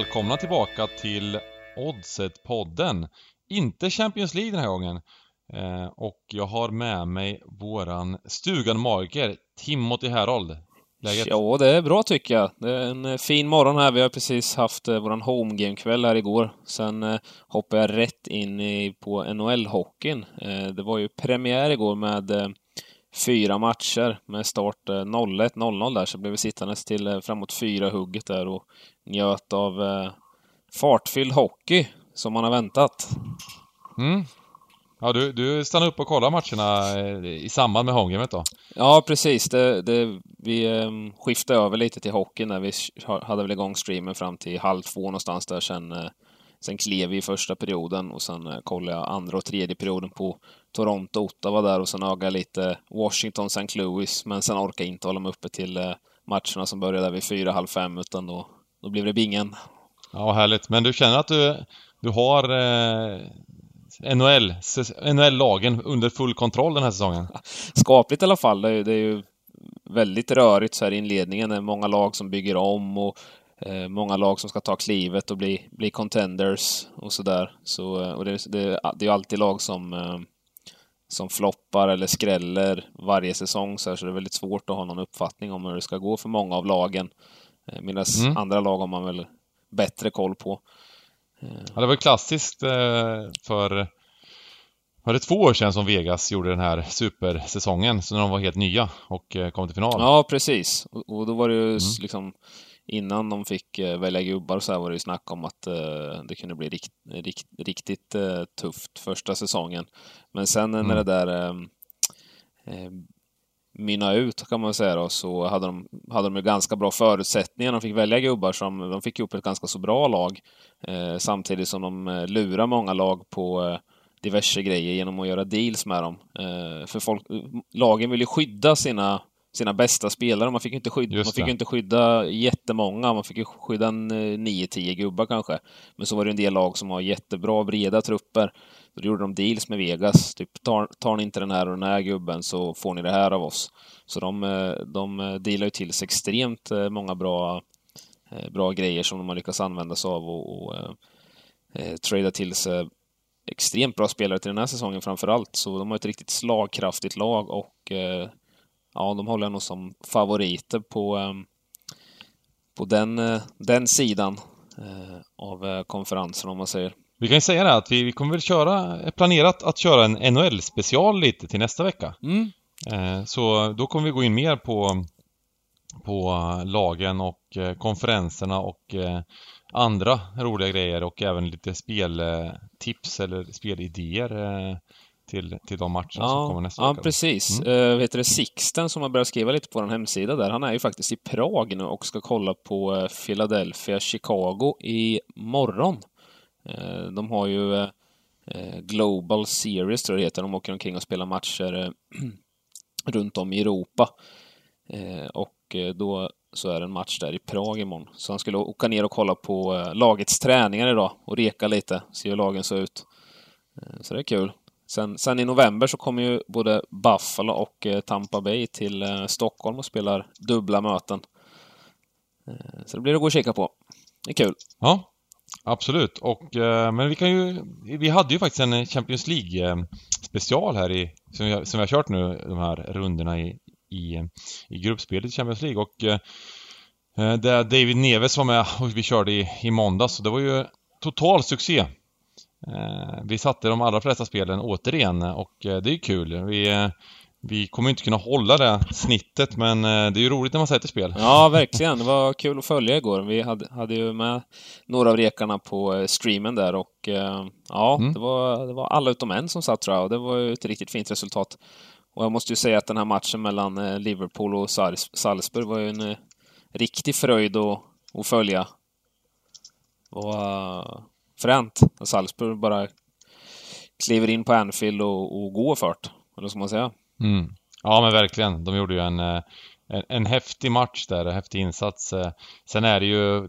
välkomna tillbaka till Oddset-podden. Inte Champions League den här gången. Eh, och jag har med mig våran stugan-magiker, Timothy Herold. Läget? Ja, det är bra tycker jag. Det är en eh, fin morgon här. Vi har precis haft eh, våran home game-kväll här igår. Sen eh, hoppade jag rätt in i, på NHL-hockeyn. Eh, det var ju premiär igår med eh, fyra matcher med start 01, eh, 00 där, så blev vi sittandes till eh, framåt fyra hugget där och njöt av eh, fartfylld hockey som man har väntat. Mm. Ja, du, du stannade upp och kollade matcherna eh, i samband med homegamet då? Ja, precis. Det, det, vi eh, skiftade över lite till hockey när vi hade väl igång streamen fram till halv två någonstans där. Sen, sen klev vi i första perioden och sen eh, kollade jag andra och tredje perioden på Toronto, Ottawa där och sen ögade jag lite Washington, St. Louis. Men sen orkade jag inte hålla mig uppe till eh, matcherna som började vid fyra, halv fem utan då, då blev det bingen. Ja, härligt. Men du känner att du, du har eh, NHL, NHL-lagen under full kontroll den här säsongen? Skapligt i alla fall. Det är, det är ju väldigt rörigt så här i inledningen. Det är många lag som bygger om och eh, många lag som ska ta klivet och bli, bli contenders och sådär. Så, eh, och det, det, det är ju alltid lag som eh, som floppar eller skräller varje säsong så, här, så det är väldigt svårt att ha någon uppfattning om hur det ska gå för många av lagen. Eh, Medan mm. andra lag har man väl bättre koll på. Ja, det var klassiskt för var det två år sedan som Vegas gjorde den här supersäsongen, så när de var helt nya och kom till final? Ja, precis. Och då var det ju mm. liksom innan de fick välja gubbar så här var det ju snack om att det kunde bli rikt, rikt, riktigt tufft första säsongen. Men sen mm. när det där eh, mynna ut kan man säga då, så hade de, hade de ganska bra förutsättningar. De fick välja gubbar som, de fick ihop ett ganska så bra lag. Eh, samtidigt som de eh, lurar många lag på eh, diverse grejer genom att göra deals med dem. Eh, för folk, lagen vill ju skydda sina, sina bästa spelare. Man fick ju inte skydda, man fick inte skydda jättemånga. Man fick ju skydda en 9-10 eh, gubbar kanske. Men så var det en del lag som har jättebra, breda trupper. Då gjorde de deals med Vegas. Typ, tar, tar ni inte den här och den här gubben så får ni det här av oss. Så de, eh, de eh, dealar ju till sig extremt många bra, bra grejer som de har lyckats använda sig av och, och eh, trada till sig extremt bra spelare till den här säsongen framför allt. Så de har ett riktigt slagkraftigt lag och eh, ja, de håller jag nog som favoriter på, eh, på den, den sidan av konferensen om man säger. Vi kan ju säga det att vi, vi kommer väl köra, planerat att köra en NHL-special lite till nästa vecka. Mm. Eh, så då kommer vi gå in mer på, på lagen och eh, konferenserna och eh, andra roliga grejer och även lite speltips eller spelidéer till, till de matcherna ja, som kommer nästa ja, vecka. Ja, precis. Mm. Uh, vet du, Sixten som har börjat skriva lite på vår hemsida där, han är ju faktiskt i Prag nu och ska kolla på Philadelphia, Chicago i morgon. Eh, de har ju eh, Global Series, tror jag det heter. De åker omkring och spelar matcher eh, runt om i Europa. Och då så är det en match där i Prag imorgon. Så han skulle åka ner och kolla på lagets träningar idag och reka lite, se hur lagen ser ut. Så det är kul. Sen, sen, i november så kommer ju både Buffalo och eh, Tampa Bay till eh, Stockholm och spelar dubbla möten. Eh, så det blir att gå och kika på. Det är kul. Ja, Absolut, och men vi kan ju... Vi hade ju faktiskt en Champions League-special här i... Som vi, som vi har kört nu, de här rundorna i, i, i gruppspelet i Champions League och... Där David Neves var med och vi körde i, i måndags och det var ju total succé. Eh, vi satte de allra flesta spelen återigen och eh, det är kul. Vi vi kommer inte kunna hålla det snittet, men eh, det är ju roligt när man sätter spel. Ja, verkligen. Det var kul att följa igår. Vi hade, hade ju med några av rekarna på eh, streamen där och eh, ja, mm. det, var, det var alla utom en som satt tror jag och det var ju ett riktigt fint resultat. Och jag måste ju säga att den här matchen mellan Liverpool och Salzburg var ju en riktig fröjd att, att följa. Det Fränt, när Salzburg bara kliver in på Anfield och, och går fört, eller ska man säga. Mm. Ja men verkligen. De gjorde ju en, eh, en, en häftig match där, en häftig insats. Eh, sen är det ju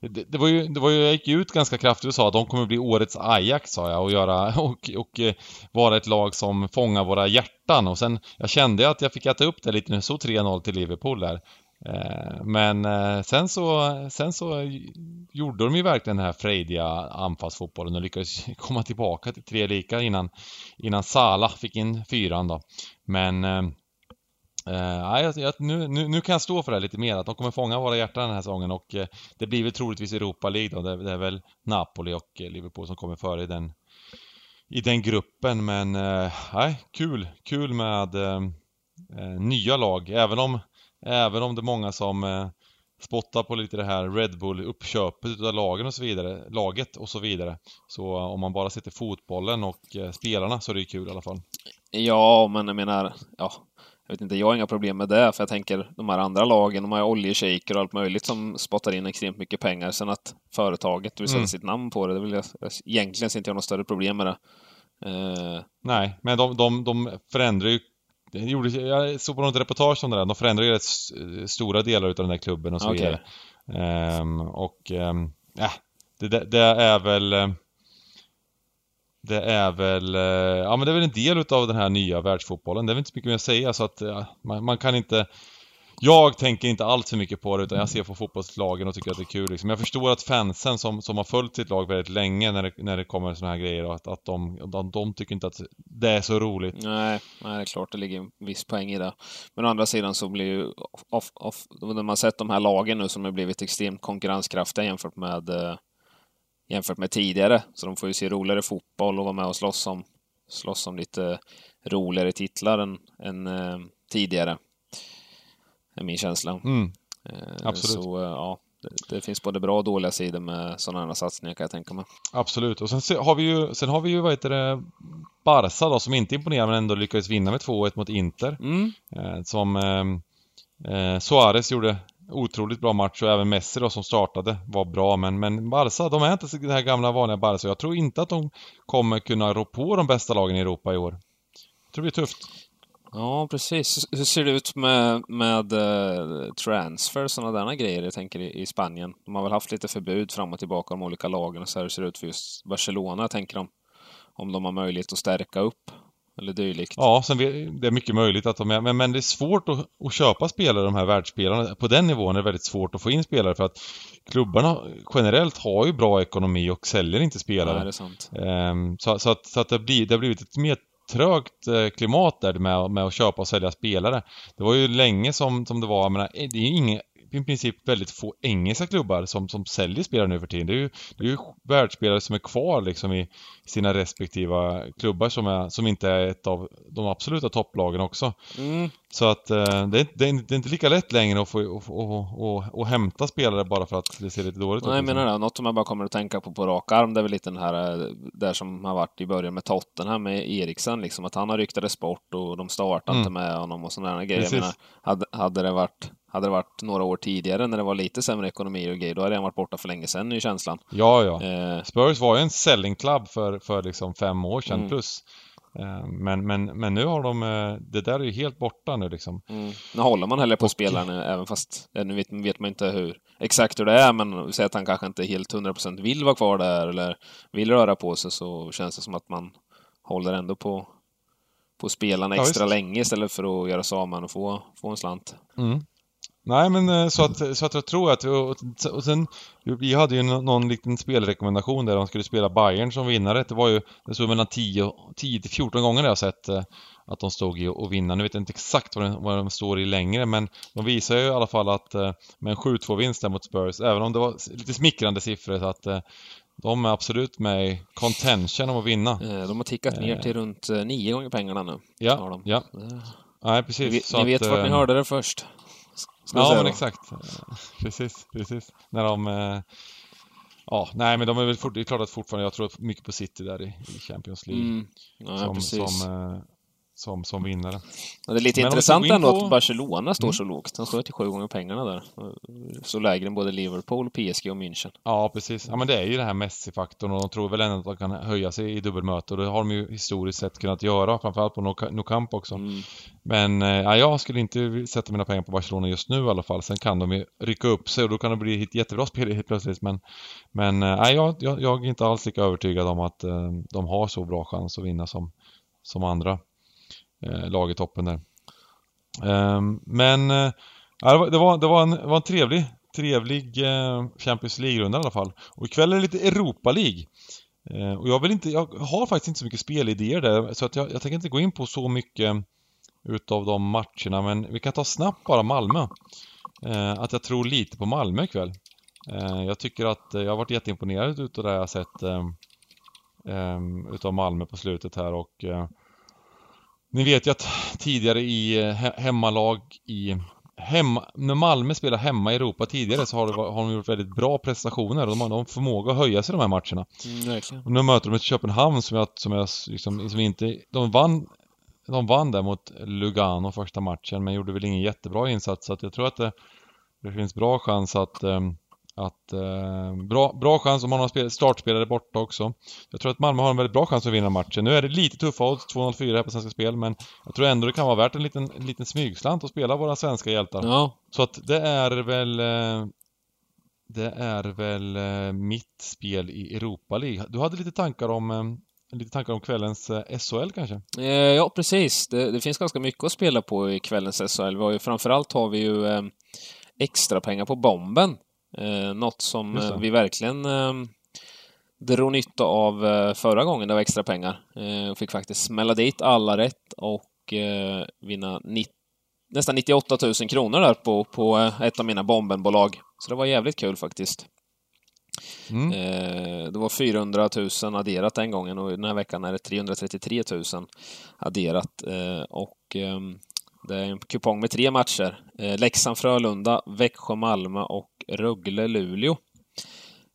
det, det, var ju, det var ju, jag gick ut ganska kraftigt och sa att de kommer bli årets Ajax sa jag och göra och, och eh, vara ett lag som fångar våra hjärtan och sen jag kände att jag fick äta upp det lite när det stod 3-0 till Liverpool där. Eh, men eh, sen så, sen så gjorde de ju verkligen den här frejdiga anfallsfotbollen och lyckades komma tillbaka till tre lika innan, innan Sala fick in fyran då. Men Uh, jag, jag, nu, nu, nu, kan jag stå för det här lite mer, att de kommer fånga våra hjärtan den här säsongen och uh, det blir väl troligtvis Europa League då. Det, det är väl Napoli och Liverpool som kommer före i den, i den gruppen. Men nej, kul! Kul med nya lag, även om Även om det är många som eh, spottar på lite det här Red Bull-uppköpet utav lagen och så vidare, laget och så vidare. Så eh, om man bara sätter fotbollen och eh, spelarna så är det kul i alla fall. Ja, men jag menar, ja, jag vet inte, jag har inga problem med det, för jag tänker de här andra lagen, de har ju oljeshejker och allt möjligt som spottar in extremt mycket pengar. Sen att företaget vill sätta mm. sitt namn på det, det vill jag egentligen inte ha något större problem med det. Uh... Nej, men de, de, de förändrar ju det gjorde, jag såg på något reportage om det där, de förändrade rätt stora delar av den där klubben och så okay. vidare. Um, och, um, ja, det, det, är väl... Det är väl, ja men det är väl en del utav den här nya världsfotbollen. Det är väl inte så mycket mer att säga så att ja, man, man, kan inte jag tänker inte allt så mycket på det utan jag ser på fotbollslagen och tycker att det är kul liksom. Jag förstår att fansen som, som har följt sitt lag väldigt länge när det, när det kommer såna här grejer att, att de, de, de tycker inte att det är så roligt. Nej, nej, det är klart det ligger en viss poäng i det. Men å andra sidan så blir ju off, off, när man sett de här lagen nu som har blivit extremt konkurrenskraftiga jämfört med eh, jämfört med tidigare. Så de får ju se roligare fotboll och vara med och slåss om, slåss om lite roligare titlar än, än eh, tidigare är min känsla. Mm. Eh, Absolut. Så, eh, ja, det, det, finns både bra och dåliga sidor med sådana här satsningar kan jag tänka mig. Absolut, och sen har vi ju, sen har vi ju vad heter det, Barca då som inte imponerar men ändå lyckades vinna med 2-1 mot Inter. Mm. Eh, som eh, Suarez gjorde otroligt bra match och även Messi då som startade var bra men, men Barca, de är inte det här gamla vanliga Barca. Jag tror inte att de kommer kunna rå på de bästa lagen i Europa i år. Jag tror det blir tufft. Ja, precis. Hur ser det ut med, med uh, transfer sådana där grejer? Jag tänker i, i, Spanien. De har väl haft lite förbud fram och tillbaka om olika lagen och så här ser det ut för just Barcelona, tänker de. Om de har möjlighet att stärka upp eller dylikt. Ja, sen det är mycket möjligt att de är, men, men det är svårt att, att köpa spelare, de här världsspelarna. På den nivån är det väldigt svårt att få in spelare för att klubbarna generellt har ju bra ekonomi och säljer inte spelare. Nej, det är sant. Um, så, så, att, så att det, blir, det har blivit ett mer trögt eh, klimat där med, med att köpa och sälja spelare. Det var ju länge som, som det var, jag menar, det är ju inget i princip väldigt få engelska klubbar som, som säljer spelare nu för tiden. Det är ju, det är ju världsspelare som är kvar liksom i sina respektiva klubbar som, är, som inte är ett av de absoluta topplagen också. Mm. Så att eh, det, är, det, är, det, är, inte lika lätt längre att få och, och, och, hämta spelare bara för att det ser lite dåligt ut. Nej, liksom. menar det. Något som jag bara kommer att tänka på på rak arm, det är väl lite den här, eh, där som har varit i början med Tottenham med Eriksen, liksom att han har ryktades bort och de startar mm. inte med honom och sådana grejer. Menar, hade, hade det varit hade det varit några år tidigare när det var lite sämre ekonomi och grejer, då hade han varit borta för länge sedan i känslan. Ja, ja. Eh. Spurs var ju en selling club för, för liksom fem år sedan mm. plus. Eh, men, men, men nu har de, eh, det där är ju helt borta nu liksom. Mm. Nu håller man heller på och... spelarna även fast, nu vet, vet man inte hur, exakt hur det är, men säg att han kanske inte helt 100% vill vara kvar där eller vill röra på sig så känns det som att man håller ändå på, på spelarna extra ja, länge istället för att göra sig av med och få, få en slant. Mm. Nej men eh, så att, så att jag tror att, och sen, vi hade ju någon, liten spelrekommendation där de skulle spela Bayern som vinnare. Det var ju, det stod mellan 10, 10 till 14 gånger jag har sett eh, att de stod i och vinna. Nu vet jag inte exakt vad, de, vad de står i längre men de visar ju i alla fall att eh, med en 7-2 vinst där mot Spurs, även om det var lite smickrande siffror så att de är absolut med i contention om att vinna. De har tickat ner till runt 9 gånger pengarna nu. Ja, ja. Nej, precis. Ni, ni vet att, vart ni hörde det först. Ja, men exakt. Precis, precis. När de... Eh, ja, nej men de är väl fort, det är klart att fortfarande, jag tror mycket på City där i, i Champions League. Mm. Ja, som. Som, eh, som, som vinnare. Ja, det är lite Men intressant ändå på... att Barcelona står mm. så lågt. De står till sju gånger pengarna där. Så lägre än både Liverpool, PSG och München. Ja, precis. Ja, men det är ju det här Messi-faktorn och de tror väl ändå att de kan höja sig i dubbelmöte och det har de ju historiskt sett kunnat göra, framförallt på Nou Camp också. Mm. Men eh, ja, jag skulle inte sätta mina pengar på Barcelona just nu i alla fall. Sen kan de ju rycka upp sig och då kan det bli ett jättebra spel helt plötsligt. Men, men eh, jag, jag, jag är inte alls lika övertygad om att eh, de har så bra chans att vinna som, som andra eh, lag i toppen där. Eh, men eh, det, var, det, var, en, det var en trevlig, trevlig eh, Champions League-runda i alla fall. Och ikväll är det lite Europa League. Eh, och jag vill inte, jag har faktiskt inte så mycket spelidéer där, så att jag, jag tänker inte gå in på så mycket utav de matcherna, men vi kan ta snabbt bara Malmö. Eh, att jag tror lite på Malmö ikväll. Eh, jag tycker att eh, jag har varit jätteimponerad utav det jag har sett eh, eh, utav Malmö på slutet här och eh, ni vet ju att tidigare i hemmalag i hemma, när Malmö spelar hemma i Europa tidigare så har, det, har de gjort väldigt bra prestationer och de har, de förmåga att höja sig de här matcherna. Mm, och nu möter de ett Köpenhamn som jag, som jag liksom, som inte, de vann de vann där mot Lugano första matchen men gjorde väl ingen jättebra insats så att jag tror att det, det finns bra chans att um, att, eh, bra, bra chans om man har startspelare borta också. Jag tror att Malmö har en väldigt bra chans att vinna matchen. Nu är det lite tuffa odds, 2,04 här på Svenska Spel, men jag tror ändå det kan vara värt en liten, en liten smygslant att spela våra svenska hjältar. Ja. Så att det är väl eh, det är väl eh, mitt spel i Europa League. Du hade lite tankar om eh, Lite tankar om kvällens eh, SHL kanske? Eh, ja, precis. Det, det, finns ganska mycket att spela på i kvällens SHL. Vi har ju, framförallt har vi ju eh, extra pengar på bomben Eh, något som eh, vi verkligen eh, drog nytta av eh, förra gången det var extra pengar. Eh, och fick faktiskt smälla dit alla rätt och eh, vinna nästan 98 000 kronor där på, på eh, ett av mina bombenbolag. Så det var jävligt kul faktiskt. Mm. det var 400 000 adderat den gången och den här veckan är det 333 000 adderat. och ehm, det är en kupong med tre matcher. Leksand-Frölunda, Växjö-Malmö och Rögle-Luleå.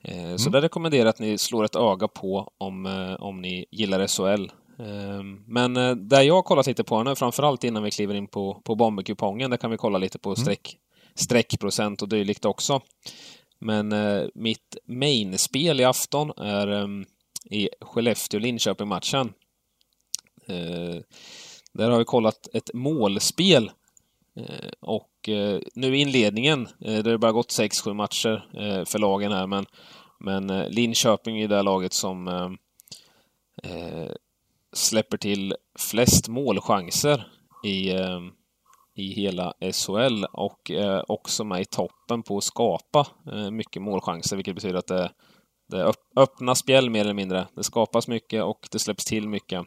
Eh, mm. Så där rekommenderar jag att ni slår ett öga på om, eh, om ni gillar SHL. Ehm, men eh, där jag har kollat lite på nu, framförallt innan vi kliver in på, på bomberkupongen, där kan vi kolla lite på mm. streck, streckprocent och dylikt också. Men mitt main-spel i afton är ehm, i Skellefteå-Linköping-matchen. Där har vi kollat ett målspel Eh, och eh, nu i inledningen, eh, det har bara gått 6-7 matcher för lagen här, men, men Linköping är det laget som släpper till flest målchanser i, i hela SHL och också med i toppen på att skapa mycket målchanser, vilket betyder att det, det öppnas spjäll mer eller mindre. Det skapas mycket och det släpps till mycket.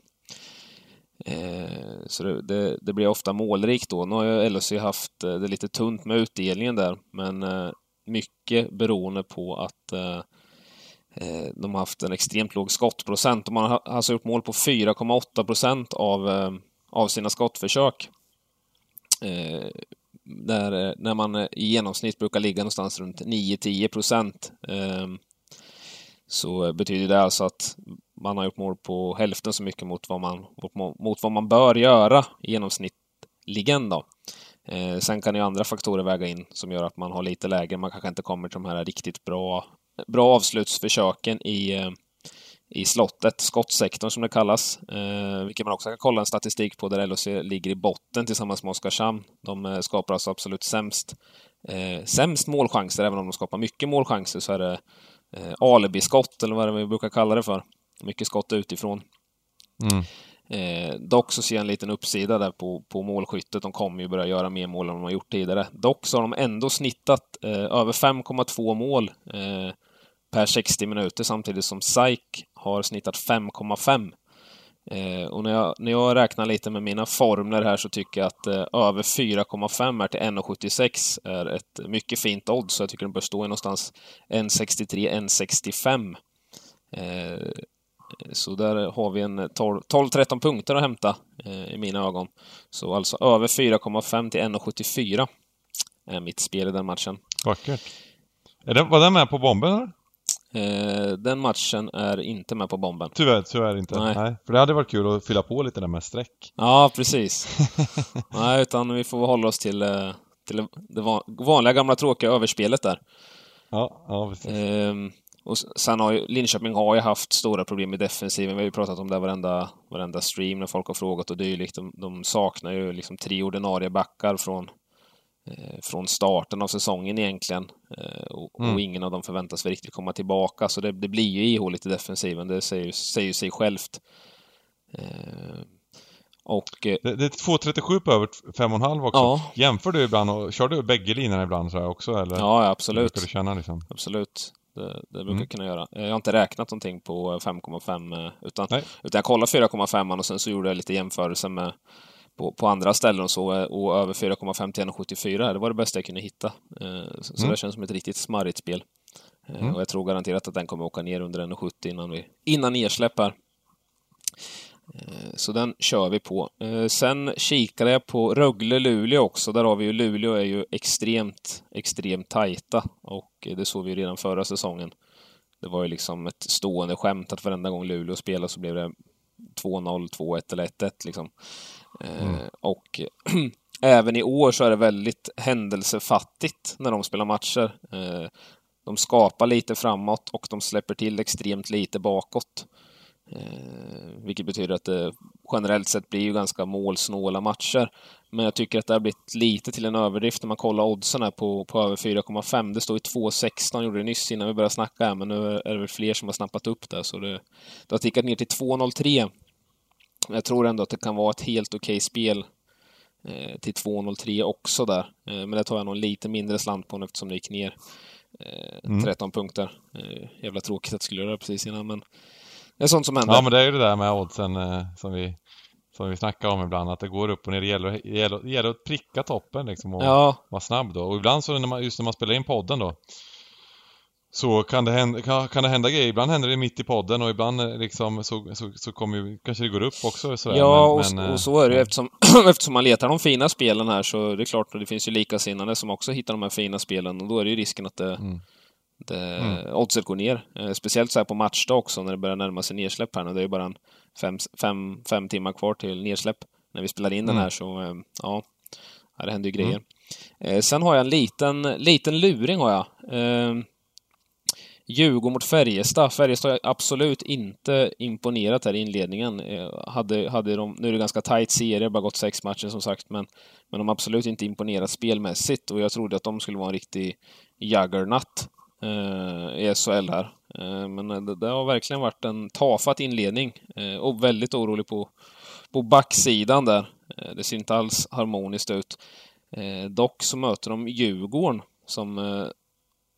Eh, så det, det, det, blir ofta målrikt då. Nu har ju LHC haft eh, det lite tunt med utdelningen där, men eh, mycket beroende på att eh, eh, de har haft en extremt låg skottprocent. De har alltså gjort mål på 4,8 procent av, av sina skottförsök. Där, när man i genomsnitt brukar ligga någonstans runt 9-10 procent. Så betyder det alltså att man har gjort mål på hälften så mycket mot vad man, mot vad man bör göra genomsnittligen då. Eh, sen kan ju andra faktorer väga in som gör att man har lite lägre. Man kanske inte kommer till de här riktigt bra, bra avslutsförsöken i, eh, i slottet, skottsektorn som det kallas, eh, vilket man också kan kolla en statistik på där LHC ligger i botten tillsammans med Oskarshamn. De eh, skapar alltså absolut sämst, eh, sämst målchanser, även om de skapar mycket målchanser så är det eh, alibiskott, eller vad det vi brukar kalla det för. Mycket skott utifrån. Mm. Eh, dock så ser jag en liten uppsida där på, på målskyttet. De kommer ju börja göra mer mål än de har gjort tidigare. Dock så har de ändå snittat eh, över 5,2 mål eh, per 60 minuter samtidigt som SAIK har snittat 5,5. Eh, och när jag, när jag räknar lite med mina formler här så tycker jag att eh, över 4,5 är till 1,76 är ett mycket fint odds. Så jag tycker den bör stå i någonstans 1,63-1,65. Eh, så där har vi en 12-13 punkter att hämta eh, i mina ögon. Så alltså över 4,5 till 1,74 är mitt spel i den matchen. Vackert. Är det, var den med på bomben eller? Eh, den matchen är inte med på bomben. Tyvärr, tyvärr inte. Nej. Nej. För det hade varit kul att fylla på lite där med streck. Ja, precis. Nej, utan vi får hålla oss till, eh, till det vanliga gamla tråkiga överspelet där. Ja, ja precis. Ehm, och sen har ju, Linköping har ju haft stora problem med defensiven. Vi har ju pratat om det varenda, varenda stream när folk har frågat och dylikt. De, de saknar ju liksom tre ordinarie backar från, eh, från starten av säsongen egentligen. Eh, och, mm. och, ingen av dem förväntas väl riktigt komma tillbaka. Så det, det blir ju ihåligt i defensiven. Det säger, säger sig självt. Eh, Och, eh, det, det är 2.37 på över 5,5 också. Ja. Jämför du ibland och kör du bägge linjerna ibland så också eller? Ja, absolut. Hur du känna liksom? Absolut. Det, det brukar mm. jag kunna göra. Jag har inte räknat någonting på 5,5 eh, utan, utan jag kollade 4,5 och sen så gjorde jag lite jämförelse med på, på andra ställen och så och över 4,5 till 1,74. Det var det bästa jag kunde hitta. Så, mm. det känns som ett riktigt smarrigt spel. Mm. Och jag tror garanterat att den kommer åka ner under 1,70 innan vi innan nedsläpp här. Eh, så den kör vi på. Eh, sen kikade jag på Rögle-Luleå också. Där har vi ju Luleå är ju extremt, extremt tajta och det såg vi redan förra säsongen. Det var ju liksom ett stående skämt att varenda gång Luleå spelade så blev det 2-0, 2-1 eller 1-1 liksom. Eh, mm. Och även i år så är det väldigt händelsefattigt när de spelar matcher. De skapar lite framåt och de släpper till extremt lite bakåt. Eh, vilket betyder att det generellt sett blir ju ganska målsnåla matcher. Men jag tycker att det har blivit lite till en överdrift när man kollar oddsen här på, på över 4,5. Det står ju 2,16, gjorde det nyss innan vi började snacka här, men nu är det väl fler som har snappat upp det. Så det, det har tickat ner till 2,03. Jag tror ändå att det kan vara ett helt okej okay spel eh, till 2,03 också där. Eh, men det tar jag nog lite mindre slant på nu eftersom det gick ner eh, mm. 13 punkter. Eh, jävla tråkigt att jag skulle göra det precis innan, men det är sånt som händer. Ja, men det är ju det där med oddsen eh, som vi som vi snackar om ibland, att det går upp och ner. Det gäller, det gäller, det gäller att pricka toppen liksom och ja. vara snabb då. Och ibland så när man, just när man spelar in podden då, så kan det, hända, kan, kan det hända grejer. Ibland händer det mitt i podden och ibland eh, liksom så, så, så kommer ju, kanske det går upp också. Sådär. Ja, men, och, men, och, så är det ju eftersom, eftersom man letar de fina spelen här så det är klart att det finns ju likasinnade som också hittar de här fina spelen och då är det ju risken att det mm det, mm. oddset går ner. Eh, speciellt så här på matchdag också när det börjar närma sig nedsläpp här nu. Det är ju bara en fem, fem, fem timmar kvar till nedsläpp när vi spelar in mm. den här så eh, ja, det händer ju grejer. Mm. Eh, sen har jag en liten, liten luring har jag. Djurgården mot Färjestad. Färjestad har absolut inte imponerat här i inledningen. Hade, hade de, nu är det ganska tight serie, bara gått sex matcher som sagt, men, men de har absolut inte imponerat spelmässigt och jag trodde att de skulle vara en riktig juggernaut Eh, i SHL här. Eh, men det, det, har verkligen varit en tafatt inledning eh, och väldigt orolig på, på backsidan där. Eh, det ser inte alls harmoniskt ut. Eh, dock så möter de Djurgården som eh,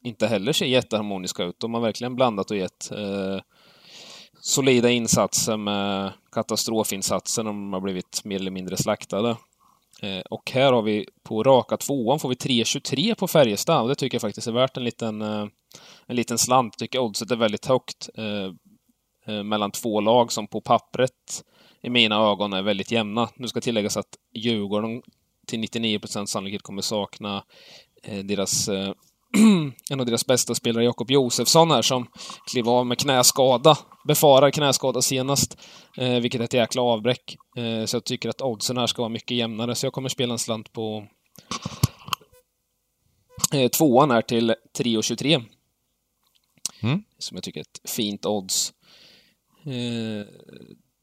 inte heller ser jätteharmoniska ut. De har verkligen blandat och gett eh, solida insatser med katastrofinsatser. De har blivit mer eller mindre slaktade. Eh, och här har vi på raka tvåan får vi 3,23 på Färjestad och det tycker jag faktiskt är värt en liten, eh, en liten slant. Jag tycker oddset är väldigt högt eh, eh, mellan två lag som på pappret i mina ögon är väldigt jämna. Nu ska tilläggas att Djurgården till 99% sannolikhet kommer sakna eh, deras eh, en av deras bästa spelare, Jakob Josefsson här, som klev av med knäskada. Befarar knäskada senast, eh, vilket är ett jäkla avbräck. Eh, så jag tycker att oddsen här ska vara mycket jämnare, så jag kommer spela en slant på eh, tvåan här till 3,23. Mm. Som jag tycker är ett fint odds. Eh,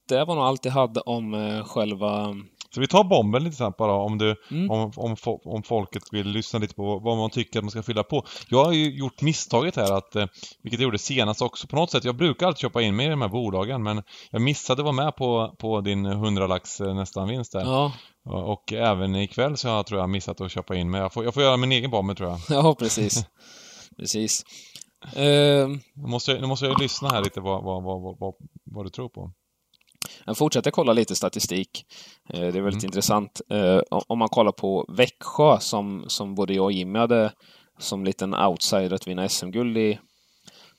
det var nog allt jag hade om eh, själva så vi tar bomben lite snabbt bara om, du, mm. om, om, om folket vill lyssna lite på vad man tycker att man ska fylla på. Jag har ju gjort misstaget här att, eh, vilket jag gjorde senast också på något sätt, jag brukar alltid köpa in mig i de här bolagen men jag missade att vara med på, på din 100 lax eh, nästan vinst där. Ja. Och även ikväll så har jag tror jag missat att köpa in mig. Jag får, jag får göra min egen bombe tror jag. Ja, precis. precis. Uh... Nu, måste jag, nu måste jag lyssna här lite vad, vad, vad, vad, vad du tror på. Jag fortsätter kolla lite statistik. Eh, det är väldigt mm. intressant. Eh, om man kollar på Växjö som, som både jag och Jimmy hade som liten outsider att vinna SM-guld i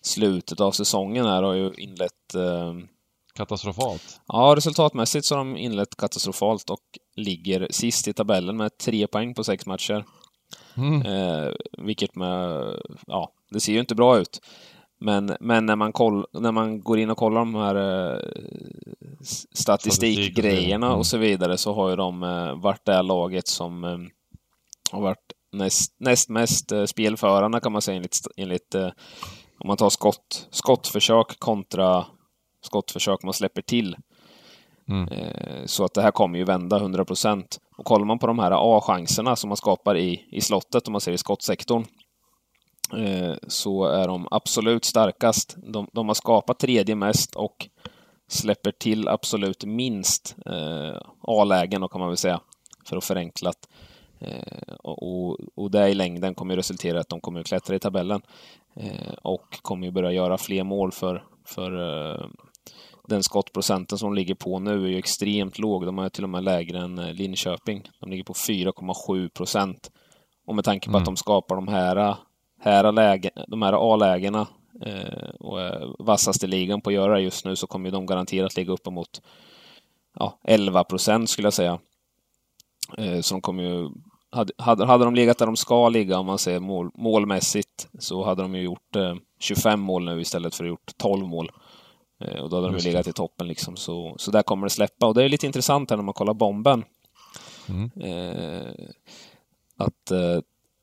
slutet av säsongen här har ju inlett eh, Katastrofalt? Ja, resultatmässigt så har de inlett katastrofalt och ligger sist i tabellen med tre poäng på sex matcher. Mm. Vilket med, ja, det ser ju inte bra ut. Men, men när, man koll, när man går in och kollar de här eh, statistikgrejerna mm. och så vidare så har ju de eh, varit det laget som eh, har varit näst, näst mest eh, spelförande kan man säga enligt, enligt eh, om man tar skott, skottförsök kontra skottförsök man släpper till. Mm. Eh, så att det här kommer ju vända 100 procent. Och kollar man på de här A-chanserna som man skapar i, i slottet, om man ser i skottsektorn, så är de absolut starkast. De, de, har skapat tredje mest och släpper till absolut minst eh, A-lägen, kan man väl säga, för att förenkla. Eh, och, och det i längden kommer ju resultera i att de kommer att klättra i tabellen eh, och kommer ju börja göra fler mål för, för eh, den skottprocenten som de ligger på nu är ju extremt låg. De är till och med lägre än eh, Linköping. De ligger på 4,7 procent. Och med tanke på mm. att de skapar de här, här, lägen, de här A-lägena eh, och är vassast i ligan på att göra det just nu så kommer de garanterat ligga uppemot ja, 11 procent skulle jag säga. Eh, så de kommer ju hade, hade, hade de legat där de ska ligga, om man säger mål, målmässigt, så hade de ju gjort eh, 25 mål nu istället för att gjort 12 mål. Eh, och då hade Just de legat i toppen liksom. Så, så där kommer det släppa. Och det är lite intressant här när man kollar bomben. Mm. Eh, att eh,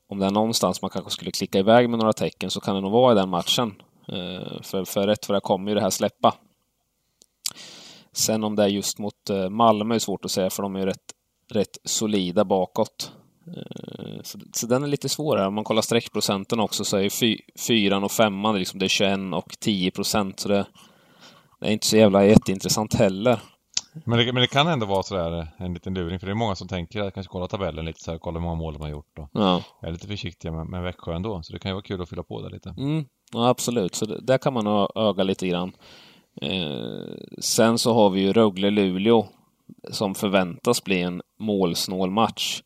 om det är någonstans man kanske skulle klicka iväg med några tecken så kan det nog vara i den matchen. Eh, för, för rätt vad det kommer ju det här släppa. Sen om det är just mot eh, Malmö är svårt att säga för de är ju rätt, rätt solida bakåt. Eh, så, så, den är lite svårare. Om man kollar streckprocenten också så är fy, fyran och femman liksom, det är 21 och 10 procent. Så det, det är inte så jävla jätteintressant heller. Men det, men det kan ändå vara sådär en liten luring för det är många som tänker att kanske kolla tabellen lite så här, kolla hur många mål de har gjort och ja. är lite försiktiga med, med Växjö ändå. Så det kan ju vara kul att fylla på där lite. Mm, ja, absolut, så det, där kan man öga lite grann. Eh, sen så har vi ju Rögle-Luleå som förväntas bli en målsnål match.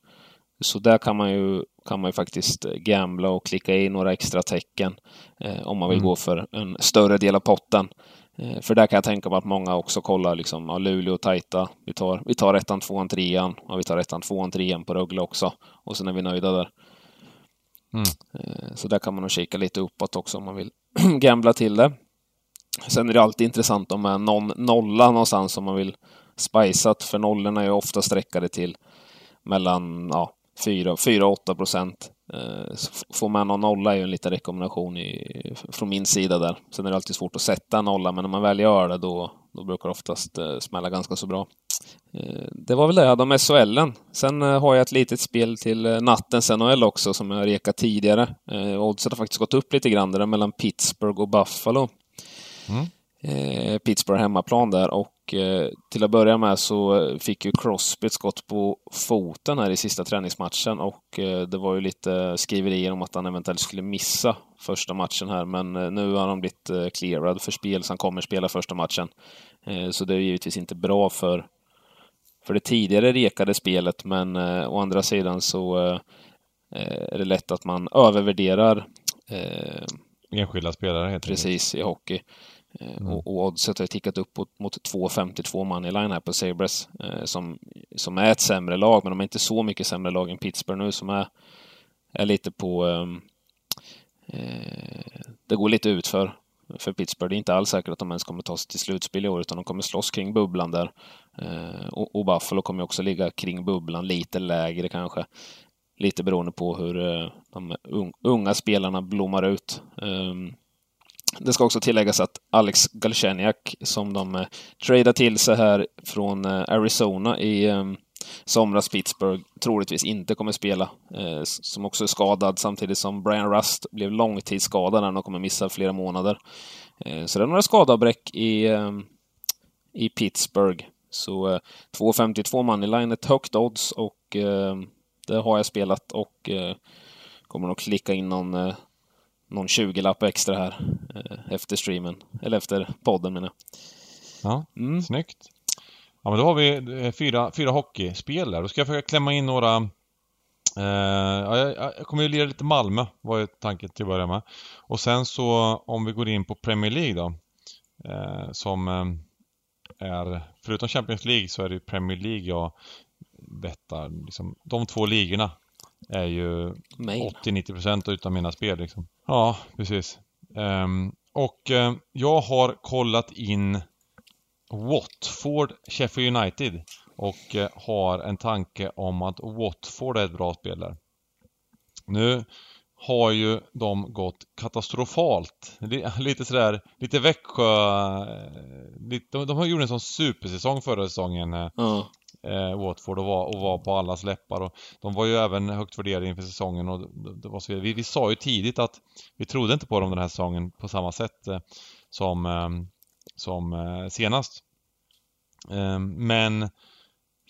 Så där kan man ju, kan man ju faktiskt gambla och klicka i några extra tecken eh, om man vill mm. gå för en större del av potten. Eh, för där kan jag tänka mig att många också kollar liksom, ja, Luleå tajta. Vi tar, vi tar ettan, tvåan, trean och vi tar ettan, tvåan, trean på Rögle också. Och sen är vi nöjda där. Mm. Eh, så där kan man nog kika lite uppåt också om man vill gambla till det. Sen är det alltid intressant om man någon nolla någonstans om man vill spiceat, för nollorna är ju ofta sträckade till mellan ja, 4-8 procent. Eh, så får man någon nolla är ju en liten rekommendation i, från min sida där. Sen är det alltid svårt att sätta en nolla, men när man väl gör det då, då brukar det oftast eh, smälla ganska så bra. Eh, det var väl det jag hade om SHLen. Sen har jag ett litet spel till nattens NHL också som jag rekat tidigare. Oddset har faktiskt gått upp lite grann det där mellan Pittsburgh och Buffalo. Mm. Pittsburgh hemmaplan där och Eh, till att börja med så fick ju Crosby ett skott på foten här i sista träningsmatchen och eh, det var ju lite skriverier om att han eventuellt skulle missa första matchen här, men eh, nu har han blivit clearad för spel, så han kommer spela första matchen. Så det är givetvis inte bra för, för det tidigare rekade spelet, men å andra sidan så är det lätt att man övervärderar Enskilda spelare helt Precis, i hockey. Eh, mm. Och, och oddset har tickat upp mot, mot 2,52 money line här på Sabres eh, som, som är ett sämre lag, men de är inte så mycket sämre lag än Pittsburgh nu som är, är lite på... Ehm, eh, det går lite ut för, för Pittsburgh. Det är inte alls säkert att de ens kommer ta sig till slutspel i år, utan de kommer slåss kring bubblan där. Eh, och, och, Buffalo kommer också ligga kring bubblan, lite lägre kanske. Lite beroende på hur eh, de unga spelarna blommar ut. Um, det ska också tilläggas att Alex Galchenyak som de eh, tradar till sig här från eh, Arizona i eh, somras Pittsburgh, troligtvis inte kommer spela. Eh, som också är skadad samtidigt som Brian Rust blev långtidsskadad och kommer missa flera månader. Eh, så det är några skadavbräck i, eh, i Pittsburgh. Så 2,52 moneyline, ett högt odds och ehm, det har jag spelat och eh, kommer nog klicka in någon eh, någon 20-lapp extra här eh, efter streamen. Eller efter podden menar jag. Ja, mm. snyggt. Ja, men då har vi eh, fyra, fyra hockeyspel där. Då ska jag försöka klämma in några... Eh, jag, jag kommer ju lira lite Malmö, var ju tanken till att börja med. Och sen så om vi går in på Premier League då. Eh, som eh, är, förutom Champions League så är det Premier League jag bettar. Liksom, de två ligorna är ju 80-90% utav mina spel liksom. Ja, precis. Um, och uh, jag har kollat in Watford, Sheffield United och uh, har en tanke om att Watford är ett bra spel där. Nu har ju de gått katastrofalt. Lite sådär, lite Växjö... Lite, de, de har gjort en sån supersäsong förra säsongen. Mm eh, Watford och var, och var på allas läppar. Och de var ju även högt värderade inför säsongen och det var så vi, vi sa ju tidigt att vi trodde inte på dem den här säsongen på samma sätt eh, som, eh, som eh, senast. Ehm, men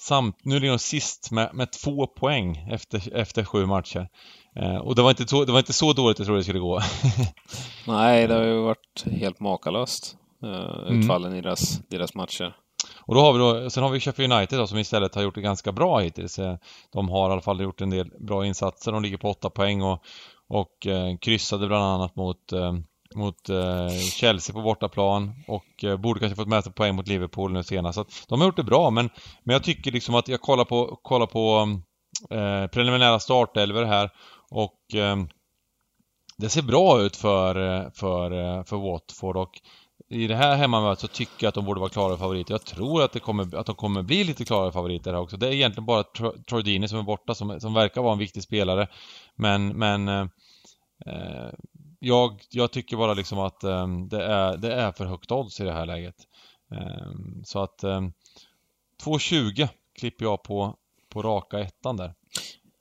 samt, nu ligger de sist med, med två poäng efter, efter sju matcher. Ehm, och det var, inte så, det var inte så dåligt jag trodde det skulle gå. Nej, det har ju varit helt makalöst. Uh, utfallen mm. i deras, deras matcher. Och då har vi då, sen har vi Sheffield United då, som istället har gjort det ganska bra hittills. Eh, de har i alla fall gjort en del bra insatser. De ligger på 8 poäng och, och eh, kryssade bland annat mot eh, mot eh, Chelsea på bortaplan och eh, borde kanske fått med sig poäng mot Liverpool nu senast. Så att de har gjort det bra men, men jag tycker liksom att jag kollar på, kollar på eh, preliminära startelver här och eh, det ser bra ut för, eh, för, eh, för Watford och i det här hemmamötet så tycker jag att de borde vara klara favoriter. Jag tror att, det kommer, att de kommer bli lite klara favoriter här också. Det är egentligen bara Troy Deeney som är borta som, som verkar vara en viktig spelare. Men, men eh, eh, jag, jag tycker bara liksom att eh, det, är, det är för högt odds i det här läget. Eh, så att eh, 2.20 klipper jag på, på raka ettan där.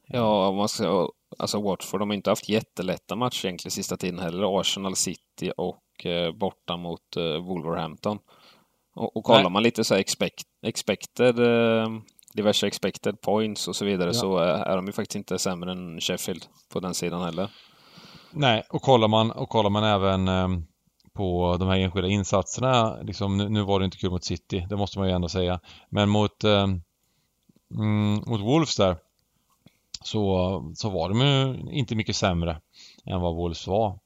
Ja, man ska, alltså Watford de har inte haft jättelätta matcher egentligen sista tiden heller. Arsenal City och eh, borta mot eh, Wolverhampton. Och, och kollar Nej. man lite så här expect, expected, eh, diverse expected points och så vidare ja. så är, de ju faktiskt inte sämre än Sheffield på den sidan heller. Nej, och kollar man, och kollar man även eh, på de här enskilda insatserna, liksom, nu, nu, var det inte kul mot City, det måste man ju ändå säga. Men mot, eh, mm, mot Wolves där så, så var de ju inte mycket sämre än vad Wolves var.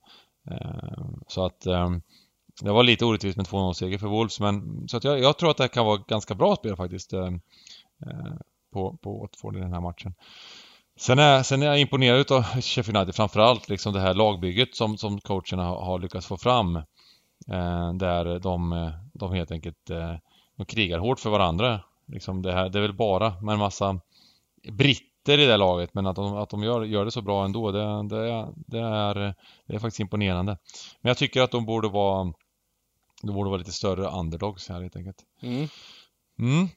Ehm, så att ehm, det var lite orättvist med 2-0-seger för Wolves, men så att jag, jag, tror att det kan vara ganska bra spel faktiskt ehm, eh, på, på Watford i den här matchen. Sen är, sen är jag imponerad av Sheffield United, framförallt liksom det här lagbygget som, som coacherna har, har lyckats få fram. Eh, där de, de helt enkelt eh, de krigar hårt för varandra. Liksom det, här, det är väl bara med en massa britter i det laget, men att de, att de gör, gör det så bra ändå, det, det, det, är, det är faktiskt imponerande. Men jag tycker att de borde vara de borde vara lite större underdogs här helt enkelt. Mm. Mm.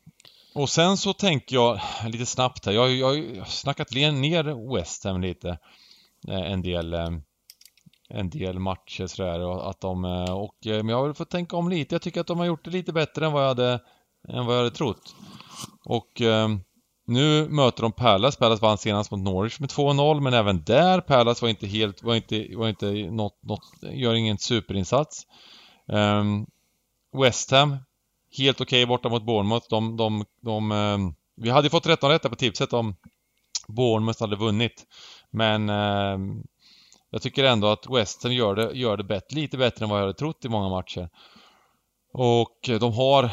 Och sen så tänker jag lite snabbt här. Jag, jag har snackat ner West Ham lite. Eh, en del eh, en del matcher sådär och att de eh, och men jag har fått tänka om lite. Jag tycker att de har gjort det lite bättre än vad jag hade än vad jag hade trott. Och nu möter de Palace. Palace vann senast mot Norwich med 2-0 men även där Palace var inte helt, var inte, var inte något, något gör ingen superinsats. Um, West Ham helt okej okay borta mot Bournemouth. De, de, de, um, vi hade fått 13 rätt på tipset om Bournemouth hade vunnit. Men um, jag tycker ändå att West Ham gör det, gör det bättre, lite bättre än vad jag hade trott i många matcher. Och de har